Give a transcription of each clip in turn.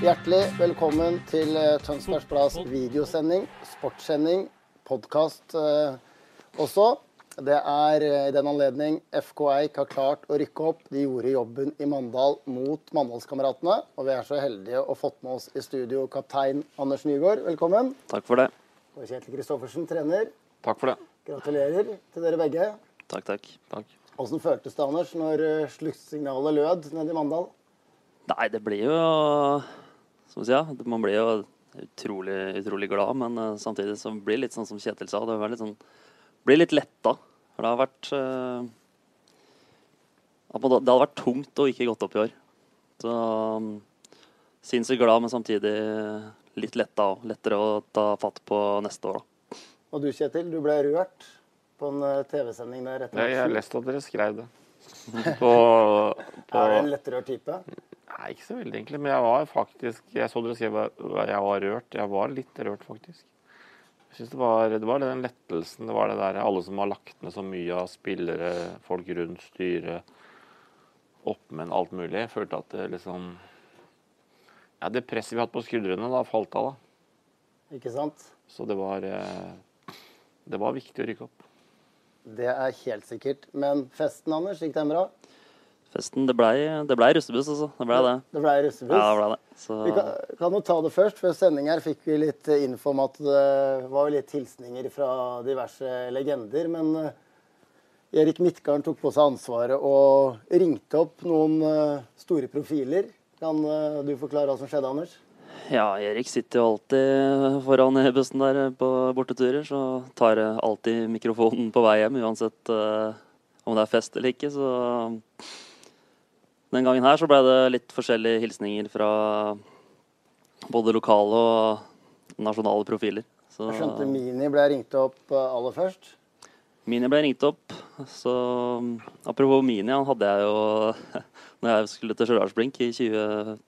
Hjertelig velkommen til eh, Tønsbergs Blads videosending, sportssending, podkast også. Det er eh, i den anledning FK Eik har klart å rykke opp. De gjorde jobben i Mandal mot Mandalskameratene. Og vi er så heldige å fått med oss i studio kaptein Anders Nygaard. Velkommen. Takk for det. Og Kjetil Kristoffersen, trener. Takk for det. Gratulerer til dere begge. Takk, takk. takk. Åssen føltes det, Anders, når eh, sluttsignalet lød nede i Mandal? Nei, det blir jo Som jeg sier, man blir jo utrolig, utrolig glad, men uh, samtidig så blir det litt sånn som Kjetil sa, det blir litt, sånn, blir litt letta. For det har vært uh, at man- Det hadde vært tungt å ikke gått opp i år. Så um, sinnssykt glad, men samtidig litt letta òg. Lettere å ta fatt på neste år, da. Og du, Kjetil, du ble rørt på en eh, TV-sending der etter Jeg har matchen. lest at dere skrev det. På, på Er du en lettrørt type? Nei, ikke så veldig, egentlig. Men jeg var faktisk Jeg så dere si at jeg var rørt. Jeg var litt rørt, faktisk. Jeg synes det var, det var den lettelsen. Det var det der alle som har lagt ned så mye av spillere, folk rundt styret, oppmenn, alt mulig. Jeg følte at det liksom Ja, det presset vi hadde på skuldrene, da falt av, da. Ikke sant? Så det var eh, Det var viktig å rykke opp. Det er helt sikkert. Men festen, Anders, gikk den bra? Festen, det blei det ble russebuss, altså. Det blei det. Det ble russebuss? Ja, det ble det. Så Vi kan, kan jo ta det først. Før sending her fikk vi litt info om at det var litt hilsninger fra diverse legender. Men eh, Erik Midtgarden tok på seg ansvaret og ringte opp noen eh, store profiler. Kan eh, du forklare hva som skjedde, Anders? Ja, Erik sitter jo alltid foran bussen der på borteturer, så tar jeg alltid mikrofonen på vei hjem, uansett uh, om det er fest eller ikke. Så den gangen her så ble det litt forskjellige hilsninger fra både lokale og nasjonale profiler. Så Jeg skjønte Mini ble ringt opp eh, aller først. Mini ble ringt opp. Så apropos Mini, han hadde jeg jo når jeg skulle til Stjørdalsblink i 20,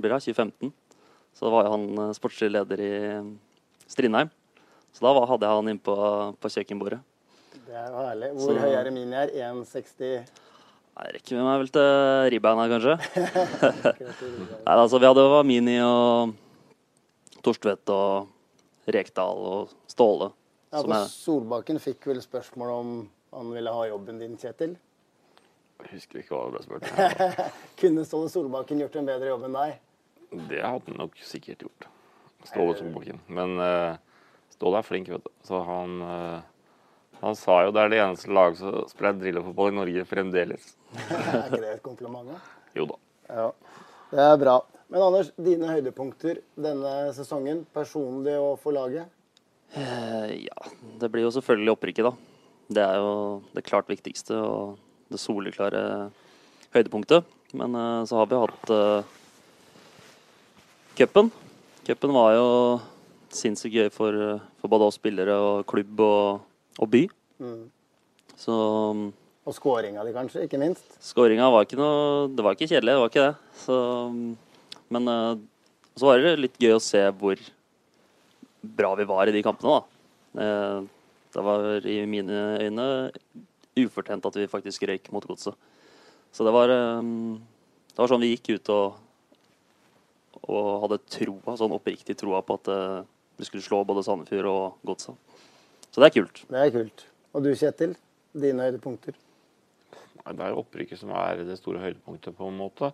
blir det, 2015. Så var jo han eh, sportslig leder i Strindheim. Så da var- hadde jeg han inne på, på kjøkkenbordet. Det er jo herlig. Hvor Så- høy er det Mini er? 1,60 Jeg rekker med meg vel til ribbeina, kanskje. Nei, altså, vi hadde jo Mini og Torstvedt og Rekdal og Ståle. Ja, som for jeg, Solbakken fikk vel spørsmål om han ville ha jobben din, Kjetil. Jeg husker ikke hva det ble spurt om. Kunne Ståle Solbakken gjort en bedre jobb enn deg? Det hadde han nok sikkert gjort. Ståle Solbakken. Men uh, Ståle er flink, vet du. Så han uh, Han sa jo det er det eneste laget som spiller drillefotball i Norge fremdeles. Er ikke det et kompliment? Jo da. Ja, det er bra. Men Anders, dine høydepunkter denne sesongen, personlig og for laget? Uh, ja, det blir jo selvfølgelig opprykket, da. Det er jo det klart viktigste og det soleklare høydepunktet. Men uh, så har vi hatt uh, cupen. Cupen var jo sinnssykt gøy for, for både oss spillere og klubb og, og by. Mm. Så Og skåringa di, kanskje, ikke minst? Skåringa var ikke noe Det var ikke kjedelig, det var ikke det. Så, men eh, så var det litt gøy å se hvor bra vi var i de kampene, da. Eh, Det var i mine øyne ufortjent at vi faktisk røyk mot godset. Så det var, eh, det var sånn vi gikk ut og, og hadde troa, sånn oppriktig troa på at eh, vi skulle slå både Sandefjord og Godsa. Så det er kult. Det er kult. Og du, Kjetil? Dine høydepunkter? Nei, Det er opprykket som er det store høydepunktet, på en måte.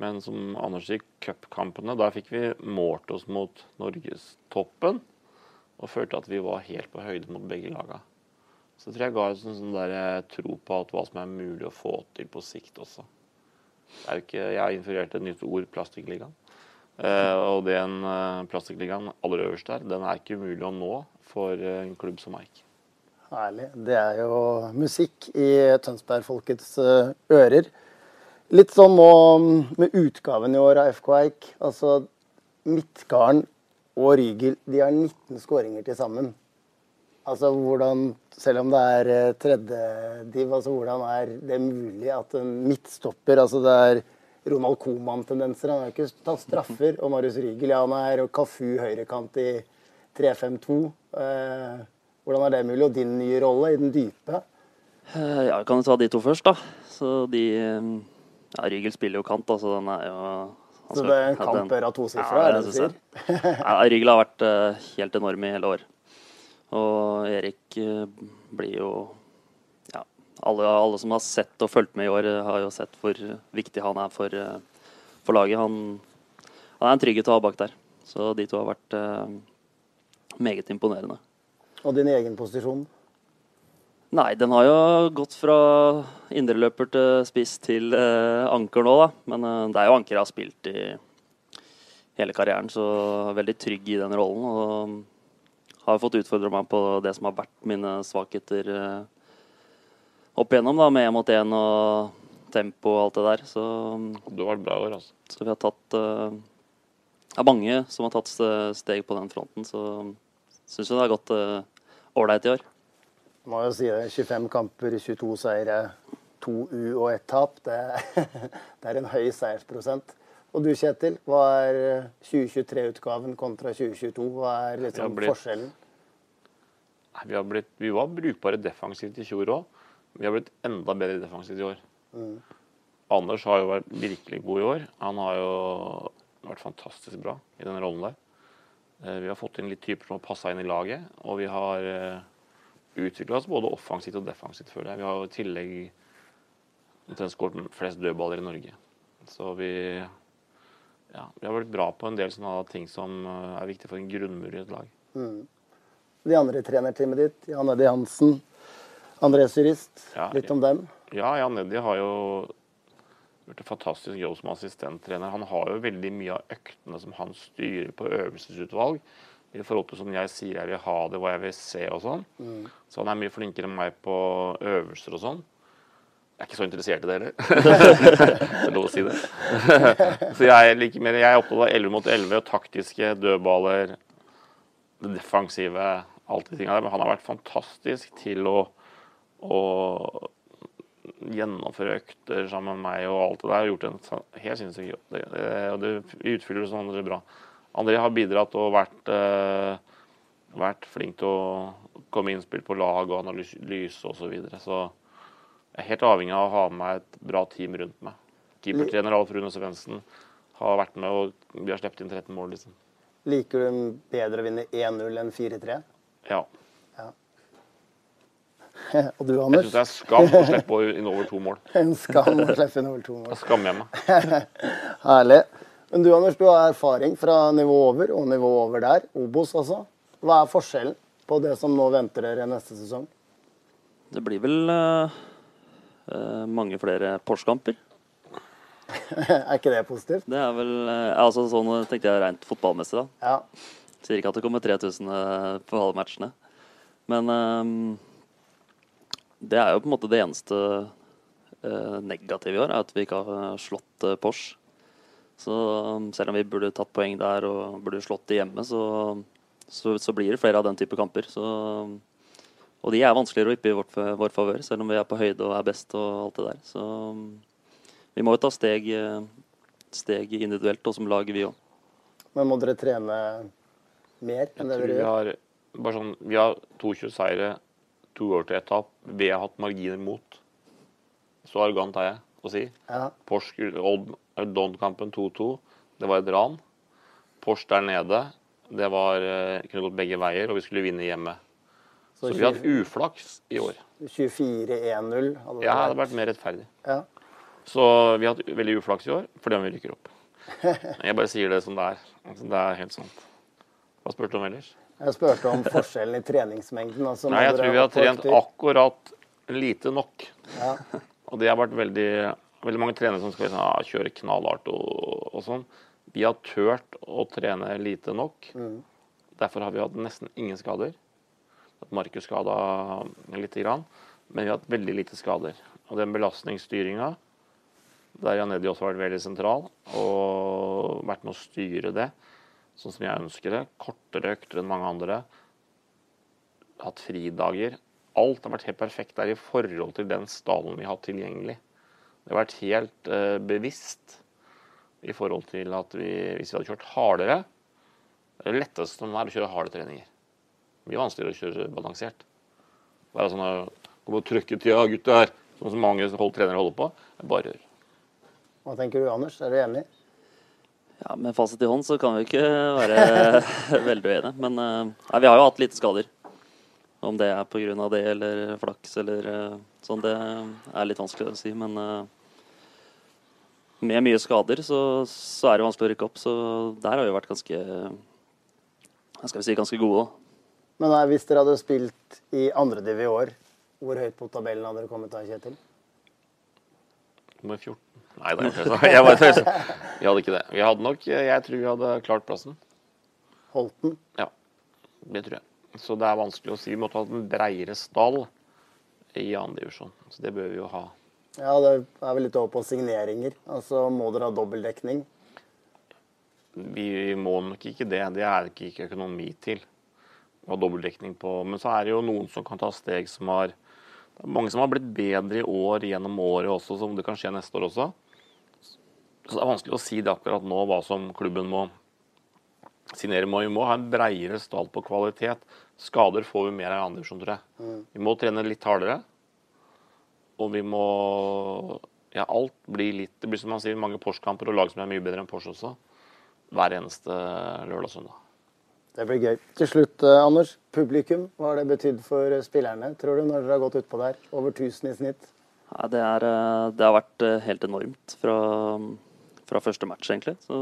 Men som Anders sier, cupkampene, der fikk vi målt oss mot norgestoppen. Og følte at vi var helt på høyde mot begge laga. Så tror jeg ga oss en sånn der eh, tro på at hva som er mulig å få til på sikt også. Det er jo ikke, jeg har influert et nytt ord, plastikkligaen. Eh, og den uh, plastikkligaen aller øverst der, den er ikke umulig å nå for eh, en klubb som Eik. Herlig. Det er jo musikk i Tønsberg-folkets ører. Litt sånn nå mm, med utgaven i år av FK Eik. Altså Midtgarden og Rygel de har 19 skåringer til sammen. Altså hvordan, Selv om det er tredjediv, altså hvordan er det mulig at en midtstopper altså det er Ronald Coman-tendenser. Han har ikke tatt straffer. Og Marius Rygel ja, han er Kafu høyrekant i 3-5-2. Eh, hvordan er det mulig? Og din nye rolle i den dype? Eh, ja, jeg kan ta de to først, da. Så de eh, Ja, Rygel spiller jo kant, da, så den er jo Så det er en kamp bør ha tosifra, ja, er det du sier? ja, Rygel har vært uh, helt enorm i hele år. Og Erik blir jo alle, alle, som har sett og fulgt med i år, har jo sett hvor viktig han er for, uh, for laget. Han, han, er en trygghet å ha bak der. Så de to har vært meget imponerende. Og din egen posisjon? Nei, den har jo gått fra indreløper til spiss til eh, anker nå, da. Men eh, det er jo anker jeg har spilt i hele karrieren, så veldig trygg i den rollen. Og har fått utfordra meg på det som har vært mine svakheter eh, opp igjennom, da, med én mot én og tempo og alt det der. Så Du har vært bra i år, altså. Så vi har tatt uh, Det er mange som har tatt steg på den fronten, så syns jeg det har gått uh, i år. Må jo si det. 25 kamper, 22 seire, 2 U og 1 tap. Det, det, er en høy seiersprosent. Og du Kjetil, hva er 2023-utgaven kontra 2022? Hva er liksom blitt, forskjellen? Vi, blitt, vi, var brukbare defensivt i fjor òg. Vi har blitt enda bedre defensivt i år. Mm. Anders har jo vært virkelig god i år. Han har jo vært fantastisk bra i den rollen der. Eh, vi har fått inn litt typer som har passa inn i laget, og vi har eh, utvikla oss både offensivt og defensivt, føler jeg. Vi har i tillegg omtrent skåret flest dødballer i Norge. Så vi, ja, vi har vært bra på en del sånne ting som eh, er viktig for en grunnmur i et lag. Mm. De andre i trenerteamet ditt, Jan Eddie Hansen, André Syrist, ja, litt om dem? Ja, Jan Eddie har jo gjort en fantastisk jobb som assistenttrener. Han har jo veldig mye av øktene som han styrer på øvelsesutvalg. I forhold til som jeg sier jeg vil ha det, hva jeg vil se og sånn. Mm. Så han er mye flinkere enn meg på øvelser og sånn. Jeg er ikke så interessert i det heller. det er lov å si det. så jeg, like mer, jeg er opptatt av 11 mot 11 og taktiske dødballer, det defensive, alt de tingene der. Men han har vært fantastisk til å, å gjennomføre økter sammen med meg og alt det der. Gjort en helt sinnssyk jobb. Det, det, det utfyller det er bra. André har bidratt og vært, eh, vært flink til å komme innspill på lag og analyse osv. Så, videre. så jeg er helt avhengig av å ha med meg et bra team rundt meg. Keepertrener Alf Rune Svendsen har vært med, og vi har sluppet inn 13 mål. liksom. Liker du bedre å vinne 1-0 enn 4-3? Ja. Og du, Anders? Jeg syns det er skam å slippe inn over to mål. En skam å slippe inn over to mål. Da skammer jeg meg. Herlig. Men du, Anders, du har erfaring fra nivå over og nivå over der. Obos, altså. Hva er forskjellen på det som nå venter dere neste sesong? Det blir vel uh, mange flere Porsche-kamper. er ikke det positivt? Det er vel uh, altså Sånn tenkte jeg rent fotballmessig, da. Ja. Sier ikke at det kommer 3000 på alle matchene. Men det er jo på en måte det eneste uh, negative i år, er at vi ikke har slått uh, Porsche. Så um, selv om vi burde tatt poeng der og burde slått de hjemme, så, så, så, blir det flere av den type kamper. Så, um, og de er vanskeligere å yppe i vårt, vår favør, selv om vi er på høyde og er best og alt det der. Så um, vi må jo ta steg, uh, steg individuelt og som lag, vi òg. Men må dere trene mer enn det dere gjør? Har, sånn, vi har 22 seire to år til ett tap. Vi har hatt marginer mot. Så arrogant er jeg å si. Ja. Porsche Don-kampen 2-2. Det var et ran. Porsche der nede. Det var, eh, kunne gått begge veier, og vi skulle vinne hjemme. Så, så vi har hatt uflaks i år. 24-1-0? Ja, det hadde vært mer rettferdig. Ja. Så vi har hatt veldig uflaks i år fordi om vi rykker opp. Jeg bare sier det som det er. Altså, det er helt sant. Hva spurte du om ellers? Jeg spurte om forskjellen i treningsmengden. Altså Nei, jeg tror vi har trent akkurat lite nok. Ja. Og det har vært veldig, veldig mange trenere som skal liksom, ja, kjøre knallhardt og, og, sånn. Vi har turt å trene lite nok. Mm. Derfor har vi hatt nesten ingen skader. Markus skada lite grann. Men vi har hatt veldig lite skader. Og den belastningsstyringa, der Jan Eddie også har vært veldig sentral og vært med å styre det sånn som jeg ønsker det. Kortere økter enn mange andre. Hatt fridager. Alt har vært helt perfekt der i forhold til den stallen vi har hatt tilgjengelig. Det har vært helt uh, bevisst i forhold til at vi, hvis vi hadde kjørt hardere Det letteste er å kjøre harde treninger. Mye vanskeligere å kjøre balansert. Bare sånn å komme og trykk i tida, gutter, sånn som mange holdt trenere holder på. Bare gjør. Hva tenker du, Anders? Er du enig? Ja, Med fasit i hånd så kan vi ikke være veldig uenige. Men uh, nei, vi har jo hatt lite skader. Om det er pga. det eller flaks eller uh, sånn, det er litt vanskelig å si. Men med mye skader så, så, er det vanskelig å rykke opp. Så der har vi vært ganske skal vi si, ganske gode. Men nei, hvis dere hadde spilt i andrediv i år, hvor høyt på tabellen hadde dere kommet da, Kjetil? Nummer 14. Nei, det er ikke jeg bare tøysa. Vi hadde ikke det. Vi hadde nok Jeg tror vi hadde klart plassen. Holdt den? Ja, det tror jeg. Så det er vanskelig å si. Vi måtte ha en breiere stall i annen divisjon. Så det bør vi jo ha. Ja, det er vel litt over på signeringer. Altså må dere ha dobbeltdekning? Vi må nok ikke det. Det er det ikke økonomi til. Å ha dobbeltdekning på. Men så er det jo noen som kan ta steg som har det er mange som har blitt bedre i år gjennom året også, som det kan skje neste år også. Så det er vanskelig å si det akkurat nå, hva som klubben må signere Må. Vi må ha en breiere stall på kvalitet. Skader får vi mer av andre divisjon, tror jeg. Mm. Vi må trene litt hardere. Og vi må Ja, alt blir litt Det blir som man sier, mange Porsche-kamper og lag som er mye bedre enn Porsche også. Hver eneste lørdag og søndag. Det blir gøy. Til slutt, eh, Anders. Publikum, hva har det betydd for eh, spillerne, tror du, når dere har gått utpå der? Over 1000 i snitt? Ja, det, er, eh, det, har vært helt enormt fra, fra, første match, egentlig. Så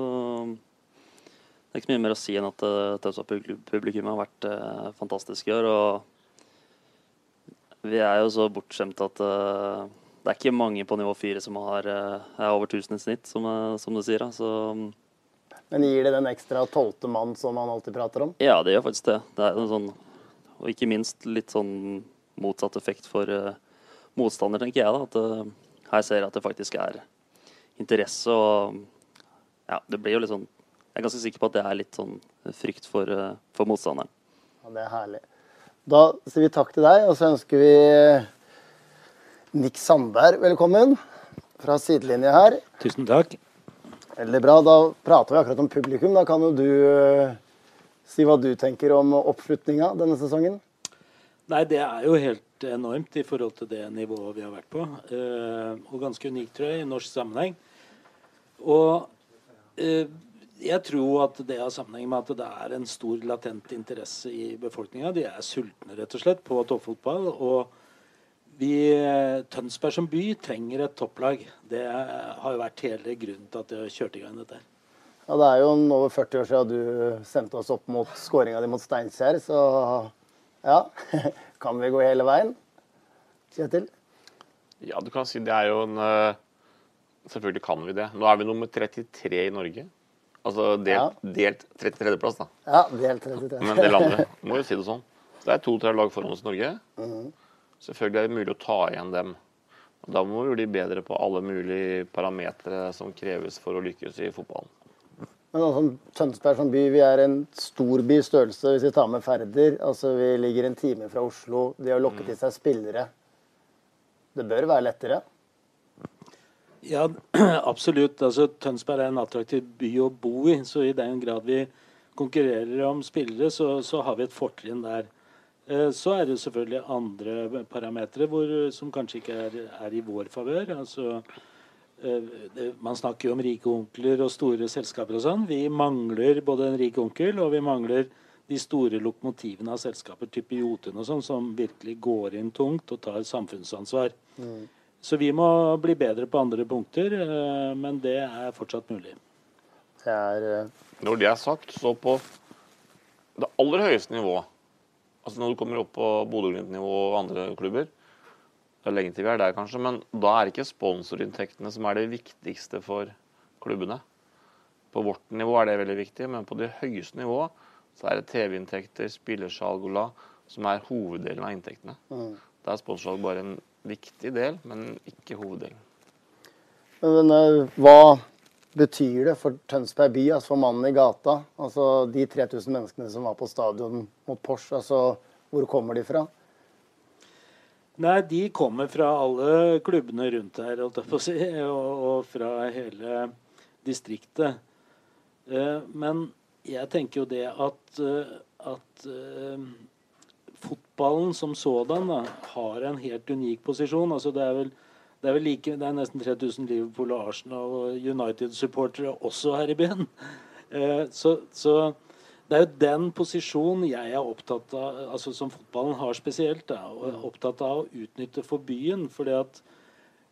det er ikke så mye mer å si enn at Tausa-publikummet har vært fantastisk i år. Og vi er jo så bortskjemte at det er ikke mange på nivå fire som har, er over 1000 i snitt, som, som du sier. Så men gir det den ekstra tolvte mann som man alltid prater om? Ja, det gjør faktisk det. det er sånn, og ikke minst litt sånn motsatt effekt for uh, motstander, tenker jeg. da, at uh, Her ser jeg at det faktisk er interesse og Ja, det blir jo litt sånn Jeg er ganske sikker på at det er litt sånn frykt for, uh, for motstanderen. Ja, Det er herlig. Da sier vi takk til deg, og så ønsker vi Nick Sandberg velkommen fra sidelinja her. Tusen takk. Veldig bra. Da prater vi akkurat om publikum. Da kan jo du uh, si hva du tenker om oppslutninga denne sesongen? Nei, det er jo helt enormt i forhold til det nivået vi har vært på. Uh, og ganske unikt, tror jeg, i norsk sammenheng. Og uh, jeg tror at det har sammenheng med at det er en stor latent interesse i befolkninga. De er sultne, rett og slett, på toppfotball. og vi, Tønsberg som by trenger et topplag. Det har jo vært hele grunnen til at vi har kjørt i gang dette. Ja, Det er jo over 40 år siden du sendte oss opp mot skåringa di mot Steinkjer, så ja. Kan vi gå hele veien? Kjetil? Ja, du kan si det er jo en eh, Selvfølgelig kan vi det. Nå er vi nummer 33 i Norge. Altså delt, ja. delt 33.-plass, da. Ja, delt 33. Men det landet, må jo si det sånn. det er to-tre lag foran oss i Norge. Mm -hmm. Selvfølgelig er det mulig å ta igjen dem. Og da må vi bli bedre på alle mulige parametere som kreves for å lykkes i fotballen. Men også, Tønsberg som by, vi er en stor by størrelse hvis vi tar med Færder. Altså, vi ligger en time fra Oslo. De har lokket til seg spillere. Det bør være lettere? Ja, absolutt. Altså, Tønsberg er en attraktiv by å bo i. Så i den grad vi konkurrerer om spillere, så, så har vi et fortrinn der. Eh, så er det selvfølgelig andre parametere som kanskje ikke er, er i vår favør. Altså, eh, man snakker jo om rike onkler og store selskaper og sånn. Vi mangler både en rik onkel og vi mangler de store lokomotivene av selskaper type Jotun og sånn, som virkelig går inn tungt og tar samfunnsansvar. Mm. Så vi må bli bedre på andre punkter, eh, men det er fortsatt mulig. Det er, Når det er sagt, så på det aller høyeste nivået Altså Når du kommer opp på Bodø-Glimt-nivå og andre klubber, det er lenge til vi er der kanskje, men da er ikke sponsorinntektene som er det viktigste for klubbene. På vårt nivå er det veldig viktig, men på det høyeste nivået så er det TV-inntekter, spillersalg som er hoveddelen av inntektene. Mm. Da er sponsorsalg bare en viktig del, men ikke hoveddelen. Men eh, hva betyr det for Tønsberg by, altså for mannen i gata? Altså de 3000 menneskene som var på stadion mot Porsche, altså hvor kommer de fra? Nei, de kommer fra alle klubbene rundt her, holdt jeg på å si, og, og fra hele distriktet. Eh, men jeg tenker jo det at, eh, at eh, fotballen som sådan da, har en helt unik posisjon. Altså det er vel det er, vel like, det er nesten 3000 Liverpool, og Arsenal og United-supportere også her i byen. Eh, så, så, det er jo den posisjonen jeg er opptatt av, altså som fotballen har spesielt, da, og opptatt av å utnytte for byen. fordi at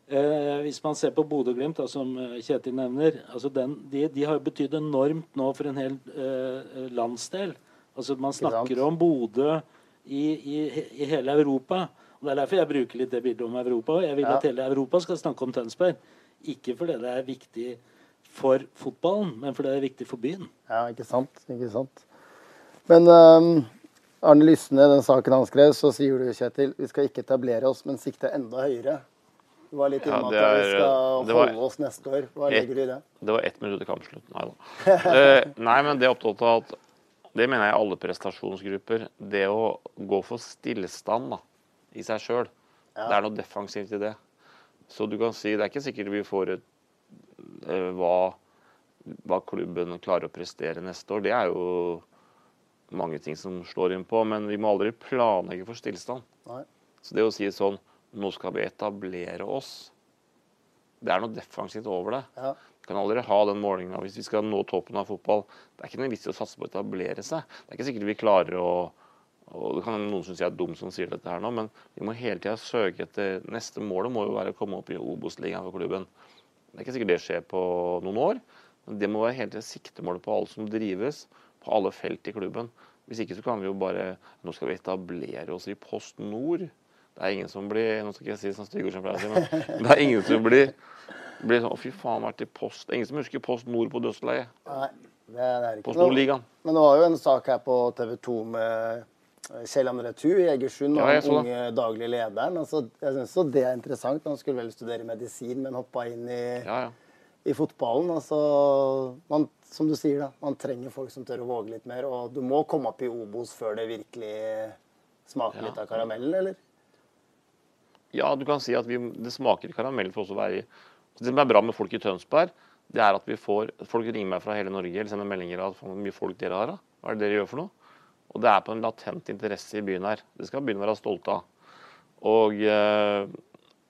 eh, Hvis man ser på Bodø-Glimt, som Kjetil nevner, altså den, de, de, har betydd enormt nå for en hel eh, landsdel. Altså Man snakker om Bodø i, i, i hele Europa. Og Det er derfor jeg bruker litt det bildet om Europa. Jeg vil Ja. at hele Europa skal snakke om Tønsberg. Ikke fordi det er viktig for fotballen, men fordi det er viktig for byen. Ja, ikke sant. Ikke sant. Men um, Arne Lysne, den saken han skrev, så sier du, Kjetil, vi skal ikke etablere oss, men sikte enda høyere. Du var litt innom ja, at vi skal det var- holde oss neste år. Hva legger du i det? Det var ett minutt til kampslutt. Nei da. uh, nei, men det er opptatt av at Det mener jeg i alle prestasjonsgrupper. Det å gå for stillstand da, i seg sjøl, det er noe defensivt i det. Så du kan si Det er ikke sikkert vi får et eh, hva, hva klubben klarer å prestere neste år. Det er jo mange ting som slår inn på, men vi må aldri planlegge for stillstand. Nei. Så det å si sånn Nå skal vi etablere oss. Det er noe defensivt over det. Ja. Vi kan aldri ha den målinga hvis vi skal nå toppen av fotball. Det er ikke noe vits i å satse på å etablere seg. Det er ikke sikkert vi klarer å og det kan noen synes jeg er dum som sier dette her nå, men vi må hele tida søke etter Neste målet må jo være å komme opp i Obos-ligaen for klubben. Det er ikke sikkert det skjer på noen år, men det må være hele tida siktemålet på alt som drives, på alle felt i klubben. Hvis ikke så kan vi jo bare Nå skal vi etablere oss i Post Nord. Det er ingen som blir Nå skal jeg si sånn stygge ord som pleier å si, men det er ingen som blir, blir sånn Å, fy faen, vært i Post Det er ingen som husker Post Nord på dødsleiet. Nei, det er det ikke Post Nord-ligaen. Men det var jo en sak her på TV 2 med Kjell André Thu i Egersund, og Ja, den unge daglige lederen. Altså, jeg syns jo det er interessant. Han skulle vel studere medisin, men hoppa inn i, Ja, ja. i fotballen. Altså, man, som du sier, da, man trenger folk som tør å våge litt mer. Og du må komme opp i Obos før det virkelig smaker litt av karamellen, eller? Ja, du kan si at vi, det smaker karamell for oss å være i. Det som er bra med folk i Tønsberg, det er at vi får Folk ringer meg fra hele Norge eller sender meldinger av hvor mye folk dere har. Hva er det dere gjør for noe? Og det er på en latent interesse i byen her. Det skal byen være stolt av. Og eh,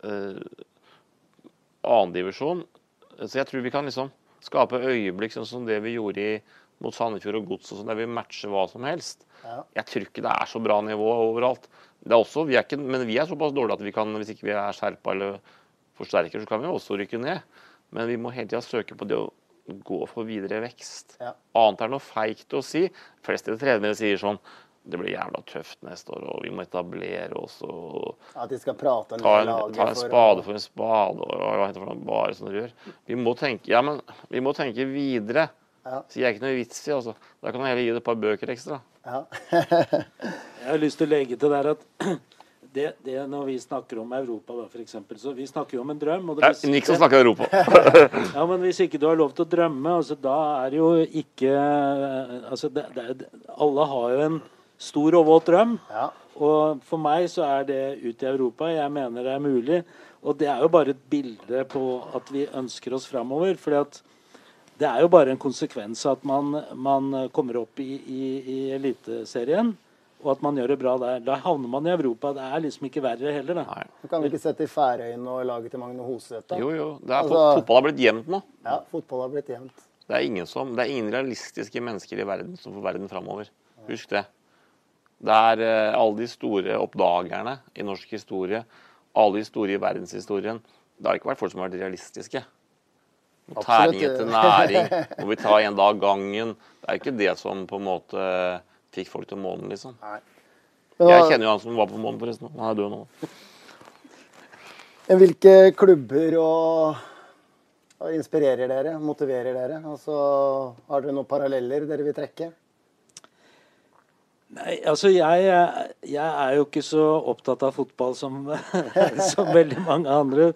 eh, annendivisjon Så jeg tror vi kan liksom skape øyeblikk sånn som det vi gjorde i, mot Sandefjord og Gods, og sånn, der vi matcher hva som helst. Ja. Jeg tror ikke det er så bra nivå overalt. Det er også, vi er ikke, men vi er såpass dårlige at vi kan, hvis ikke vi er skjerpa eller forsterker, så kan vi også rykke ned. Men vi må hele tida søke på det å gå for videre vekst. Ja. Annet er noe feigt å si. De fleste trenere sier sånn Det blir jævla tøft neste år, og vi må etablere oss og At de skal prate ta en, laget ta en spade for en spade og hva heter det bare sånn dere gjør. Vi må tenke Ja, men vi må tenke videre. Ja. Så jeg ikke noe vits i, altså. Da kan jeg heller gi det et par bøker ekstra. Ja. Jeg har lyst til å legge til der at det, det når vi snakker om Europa, da, for eksempel, så Vi snakker jo om en drøm. Og det, Nick som snakker Europa. Ja, men hvis ikke du har lov til å drømme, altså, da er det jo ikke altså, det, det, Alle har jo en stor og våt drøm. Ja. Og for meg så er det ut i Europa. Jeg mener det er mulig. Og det er jo bare et bilde på at vi ønsker oss framover. fordi at det er jo bare en konsekvens av at man, man kommer opp i, i, i Eliteserien, og at man gjør det bra der. Da havner man i Europa. Det er liksom ikke verre heller, da. Nei. Du kan ikke sette i Færøyene og laget til Magne Hoseth, da? Jo, jo. Det er, Altså- fotball har blitt jevnt nå. Ja, fotball har blitt jevnt. Det er, ingen som, det er ingen realistiske mennesker i verden som får verden framover. Husk det. Det er uh, alle de store oppdagerne i norsk historie, alle de store i verdenshistorien. Det har ikke vært folk som har vært realistiske. Tæring etter næring. Må vi ta en dag gangen. Det er ikke det som på en måte fikk folk til månen, liksom. Men Jeg kjenner jo han som var på månen, forresten. Han er død nå. Hvilke klubber og, og inspirerer dere, motiverer dere? Altså, har dere noen paralleller dere vil trekke? Nei, Nei, altså jeg, jeg, er jo ikke så opptatt av fotball som, som veldig mange andre.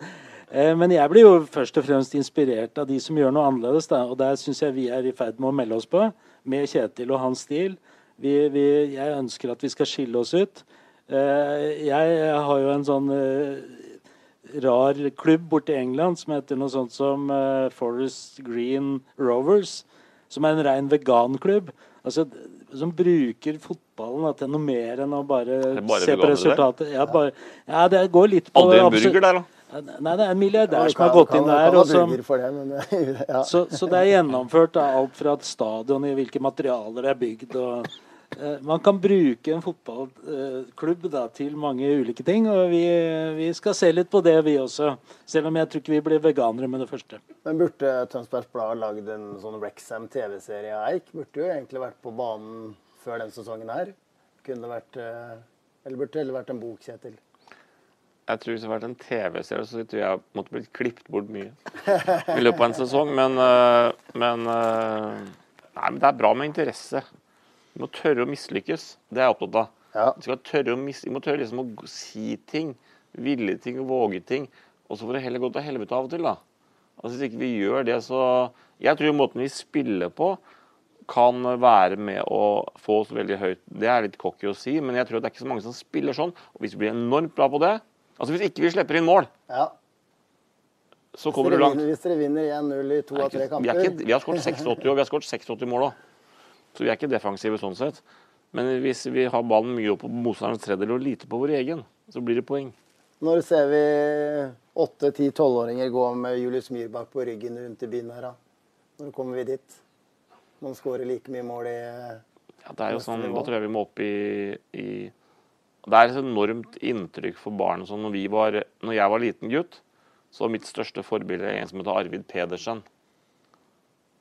Eh, men jeg blir jo først og fremst inspirert av de som gjør noe annerledes. Da. Og der syns jeg vi er i ferd med å melde oss på, med Kjetil og hans stil. Vi, vi, jeg ønsker at vi skal skille oss ut. Eh, jeg har jo en sånn eh, rar klubb borte i England som heter noe sånt som Forest Green Rovers. Som er en ren veganklubb. Altså, som bruker fotballen da, til noe mer enn å bare, bare se på resultatet. Ja, bare, ja, det går litt på Aldri en burger der, da? Nei, det er en milliardær som har gått inn der. Og som, det, ja. så, så, det er gjennomført da, alt fra et stadion i hvilke materialer det er bygd. og eh, Man kan bruke en fotballklubb da, til mange ulike ting. og vi, vi, skal se litt på det, vi også. Selv om jeg tror ikke vi blir veganere med det første. Men Burde Tønsbergs Blad lagd en sånn Rexham TV-serie av Eik? Burde jo egentlig vært på banen før den sesongen her. Kunne vært, eh, Eller burde det heller vært en bok, Kjetil? Jeg tror hvis det hadde vært en TV-serie, så tror jeg jeg måtte blitt klippet bort mye i løpet av en sesong. Men, øh, men, øh, nei, men det er bra med interesse. Du må tørre å mislykkes. Det er jeg opptatt av. Ja. Du, skal tørre å mis vi må tørre liksom å si ting, ville ting våge ting. Og så får det heller gå til helvete av og til, da. Altså Hvis ikke vi gjør det, så Jeg tror måten vi spiller på, kan være med å få oss veldig høyt. Det er litt cocky å si, men jeg tror det er ikke så mange som spiller sånn. Og hvis vi blir enormt bra på det, Altså Hvis ikke vi slipper inn mål, ja. så kommer du langt. Hvis dere vinner 1-0 i to av tre kamper Vi, ikke, vi har skåret 86, og vi har skåret 86 mål òg. Så vi er ikke defensive sånn sett. Men hvis vi har ballen mye opp på motstanderens tredjedel og lite på vår egen, så blir det poeng. Når ser vi 8-10-12-åringer gå med Julius Myrbakk på ryggen rundt i byen her, da? Når kommer vi dit? Man skårer like mye mål i ja, det er jo sånn, Da tror jeg vi må opp i, i det er et enormt inntrykk for barn. Så når, var, når, jeg var liten gutt, så var mitt største forbilde en som het Arvid Pedersen.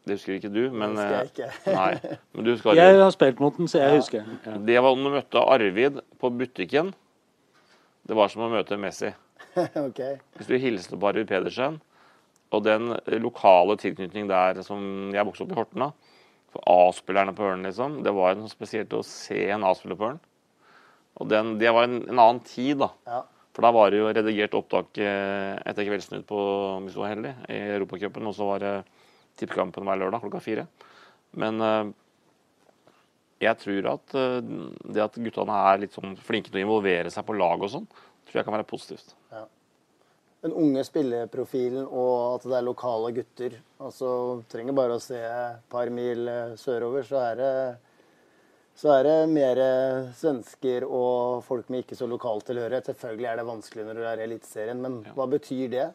Det husker ikke du, men Det husker jeg ikke. Eh, nei, men du husker Jeg har spilt mot den, så jeg ja. husker. Ja. Det var når du møtte Arvid på butikken. Det var som å møte Messi. okay. Hvis du hilste på Arvid Pedersen, og den lokale tilknytning der som Jeg vokste opp i Horten, av For A-spillerne på Ørn, liksom. Det var noe spesielt å se en A-spiller på Ørnen. Og den, det var en, en, annen tid, da. Ja. For da var det jo redigert opptak eh, etter Kveldsnytt på hvis du var heldig, i Europacupen. Og så var det tippekampen hver lørdag klokka fire. Men uh, jeg tror at uh, det at guttene er litt sånn flinke til å involvere seg på lag og sånn, tror jeg kan være positivt. Ja. Den unge spilleprofilen og at det er lokale gutter. altså Trenger bare å se et par mil sørover, så er det så er det mer svensker og folk med ikke så lokal tilhørighet. Selvfølgelig er det vanskelig når du er i Eliteserien, men ja. hva betyr det?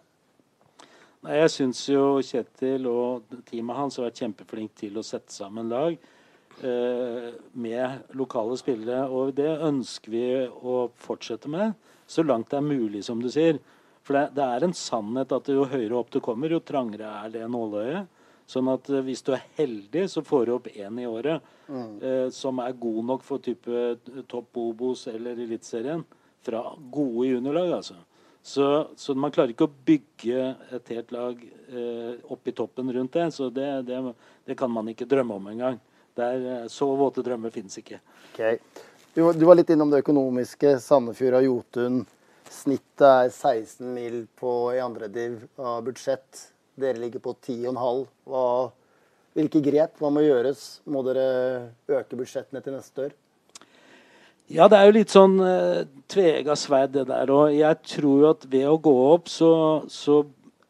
Nei, jeg syns jo Kjetil og teamet hans har vært kjempeflinke til å sette sammen lag eh, med lokale spillere. Og det ønsker vi å fortsette med, så langt det er mulig, som du sier. For det, det er en sannhet at jo høyere opp du kommer, jo trangere er det nåløyet. Sånn at eh, hvis du er heldig, så får du opp én i året mm. eh, som er god nok for type eh, topp Obos eller Eliteserien. Fra gode juniorlag, altså. Så, så, man klarer ikke å bygge et helt lag eh, opp i toppen rundt det. Så det, det, det kan man ikke drømme om engang. Eh, så våte drømmer finnes ikke. Okay. Du, du, var litt innom det økonomiske. Sandefjord og Jotun. Snittet er 16 mil på, i andre div av budsjett. Dere ligger på 10,5. Hvilke grep hva må gjøres? Må dere øke budsjettene til neste år? Ja, det er jo litt sånn uh, tvega sverd, det der. Og jeg tror jo at ved å gå opp, så, så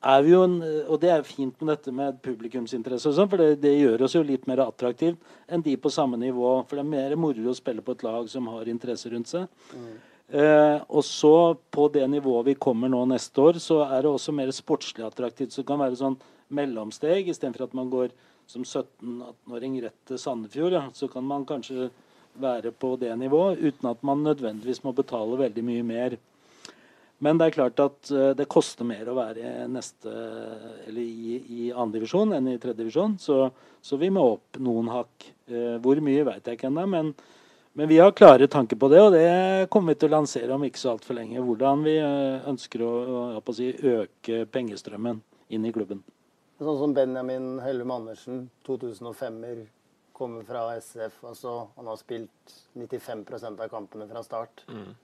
er vi jo en Og det er fint med dette med publikumsinteresse og sånn, for det, det, gjør oss jo litt mer attraktivt enn de på samme nivå. For det er mer moro å spille på et lag som har interesse rundt seg. Mm. Eh, og så på det nivået vi kommer nå neste år, så er det også mer sportslig attraktivt. Så det kan være sånn mellomsteg istedenfor at man går som 17-18-åring rett til Sandefjord. Ja. Så kan man kanskje være på det nivået uten at man nødvendigvis må betale veldig mye mer. Men det er klart at uh, det koster mer å være neste, eller i, i andredivisjon enn i tredjedivisjon. Så, så vi må opp noen hakk. Uh, hvor mye vet jeg ikke ennå, men men vi har klare tanker på det, og det kommer vi til å lansere om ikke så altfor lenge. Hvordan vi eh, ønsker å, å si, øke pengestrømmen inn i klubben. Sånn som Benjamin Hellum Andersen, 2005-er, kommer fra SF. Altså, han har spilt 95% av kampene fra start. Mm.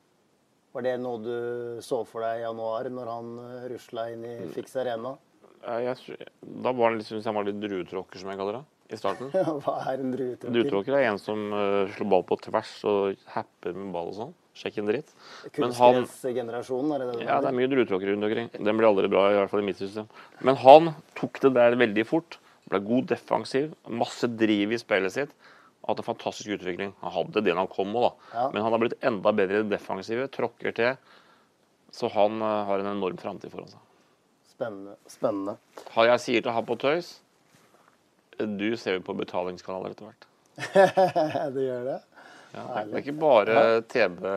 Var det noe du så for deg i januar, når han uh, rusla inn i Fix Arena? Ja, jeg, da var han jeg han var litt druetråkker, som jeg kaller det, i starten. Hva er en druetråkker? Druetråkker er en som uh, slår ball på tvers og happer med ball og sånn. Sjekk en dritt. Men han, Kunstgressgenerasjonen, er det det ja, det er mye drutråkere rundt omkring. Den blir aldri bra, i hvert fall i mitt system. Men han tok det der veldig fort. Ble god defensiv, masse driv i spillet sitt. Hatt en fantastisk utvikling. Han hadde det da han kom òg, da. Ja. Men han har blitt enda bedre i det defensive, tråkker til. Så han uh, har en enorm framtid foran seg. Spennende. Spennende. Har jeg sier til han på tøys Du ser jo på betalingskanaler etter hvert. det gjør det? Ja, det er- ikke bare TV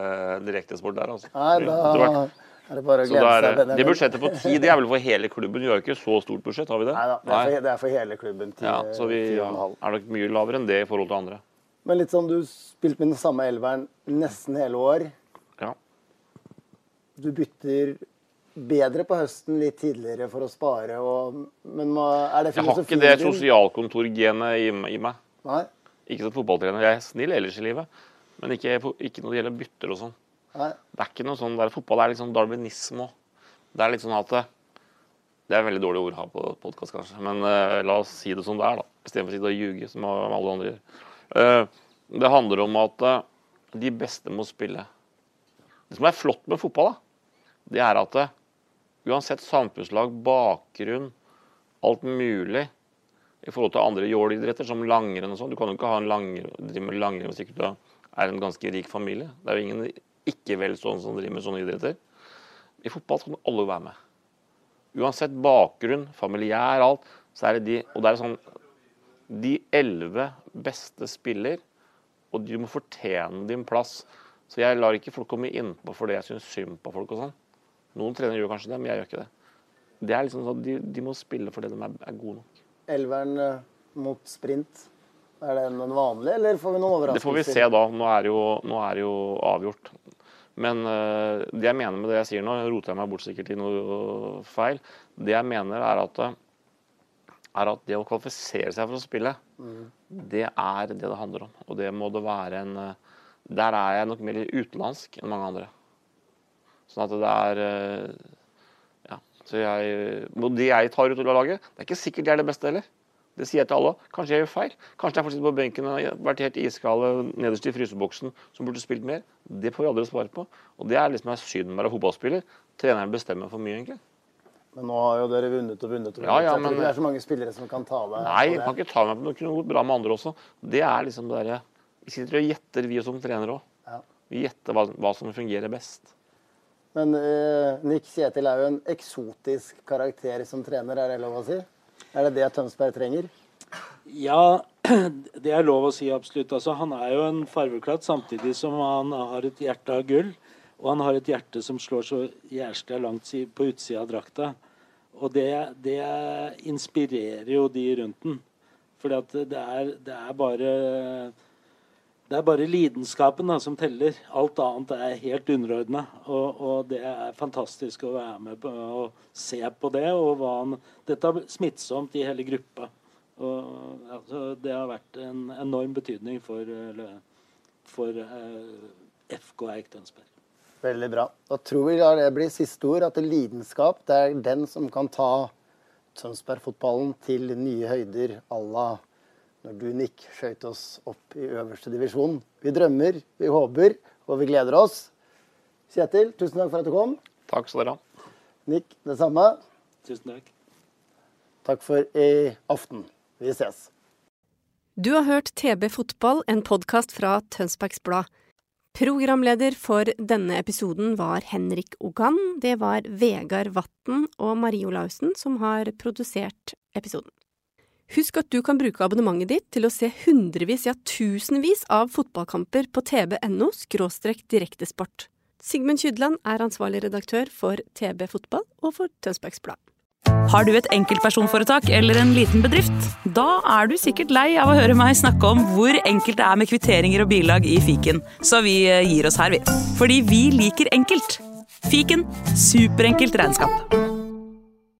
direktesport der, altså. Nei, da er det bare å glede seg. Benjamin. det budsjettet på ti det er vel for hele klubben. Vi har jo ikke så stort budsjett, har vi det? Neida, det, er for, det er for hele klubben. Ti, Ja, så vi ja, er nok mye lavere enn det i forhold til andre. Men litt sånn, du spilte med den samme elveren nesten hele år. Ja. Du bytter bedre på høsten litt tidligere for å spare. Og, men må- er det Jeg har ikke det sosialkontorgenet i, i meg. Nei? Ikke som fotballtrener. Jeg er snill ellers i livet, men ikke, ikke når det gjelder bytter og sånn. Nei. Det er ikke noe sånn der, Fotball er litt sånn darwinisme òg. Det er litt sånn at det, er er veldig dårlig ord å ha på podkast, kanskje, men uh, la oss si det som det er, da. Istedenfor å sitte og ljuge, som alle andre gjør. Uh, det handler om at uh, de beste må spille. Det som er flott med fotball, da, det er at eh, uansett samfunnslag, bakgrunn, alt mulig i forhold til andre jålidretter, som langrenn og sånn. Du kan jo ikke ha en langrenn, drive med langrenn hvis du er en ganske rik familie. Det er jo ingen ikke-velstående som driver med sånne idretter. I fotball kan alle være med. Uansett bakgrunn, familiær, alt, så er det de Og det er sånn De elleve beste spiller, og du må fortjene din plass. Så jeg lar ikke folk komme innpå fordi jeg syns synd på folk og sånn. Noen trenere gjør kanskje det, men jeg gjør ikke det. Det er liksom sånn at de, de må spille fordi de er, er gode nok. Elveren eh, mot sprint. Er den en vanlig, eller får vi noen overraskelser? Det får vi se da. Nå er det jo, er det jo avgjort. Men uh, det jeg mener med det jeg sier nå, roter jeg meg bort sikkert i noe feil. Det jeg mener er at, øh, er at det å kvalifisere seg for å spille, det er det det handler om. Og det må det være en Der er jeg nok mer utenlandsk enn mange andre. Sånn at det er øh, Ja. Så jeg det de jeg tar ut av laget, det er ikke sikkert de er det beste heller. Det sier jeg til alle. Kanskje jeg gjør feil. Kanskje jeg får sitte på benken og vært helt iskald nederst i fryseboksen som burde spilt mer. Det får vi aldri svare på. Og det er liksom er synd med å være fotballspiller. Treneren bestemmer for mye, egentlig. Men nå har jo dere vunnet og vunnet. og vunnet. Ja, ja, men- det er så mange spillere som kan ta deg Nei, jeg kan ikke ta meg på noe, gått bra med andre også. Det er liksom det derre Vi sitter og gjetter, vi som trenere òg. Ja. Vi gjetter hva, hva som fungerer best. Men uh, Nick Kjetil er jo en eksotisk karakter som trener, er det lov å si? Er det det Tønsberg trenger? Ja, det er lov å si absolutt. Altså, han er jo en farveklatt samtidig som han har et hjerte av gull. Og han har et hjerte som slår så jæskla langt på utsida av drakta. Og det, det inspirerer jo de rundt den. For det, det er bare det er bare lidenskapen da, som teller. Alt annet er helt underordna. Og, og det er fantastisk å være med på og se på det. Og hva han, dette er smittsomt i hele gruppa. Og, altså, det har vært en enorm betydning for, for uh, FK Eik Tønsberg. Veldig bra. Da tror vi det blir siste ord, at lidenskap det er den som kan ta Tønsberg-fotballen til nye høyder à la når du, Nick, skøyt oss opp i øverste divisjon. Vi drømmer, vi håper, og vi gleder oss. Kjetil, tusen takk for at du kom. Takk skal dere ha. Nick, det samme. Tusen takk. Takk for i aften. Vi ses. Du har hørt TB Fotball, en podkast fra Tønsbergs Blad. Programleder for denne episoden var Henrik Ogan. Det var Vegard Vatn og Marie Olaussen som har produsert episoden. Husk at du kan bruke abonnementet ditt til å se hundrevis, ja tusenvis av fotballkamper på tb.no – direktesport. Sigmund Kydland er ansvarlig redaktør for TB Fotball og for Tønsbergs Blad. Har du et enkeltpersonforetak eller en liten bedrift? Da er du sikkert lei av å høre meg snakke om hvor enkelt det er med kvitteringer og bilag i fiken, så vi eh, gir oss her, vi. Fordi vi liker enkelt. Fiken superenkelt regnskap.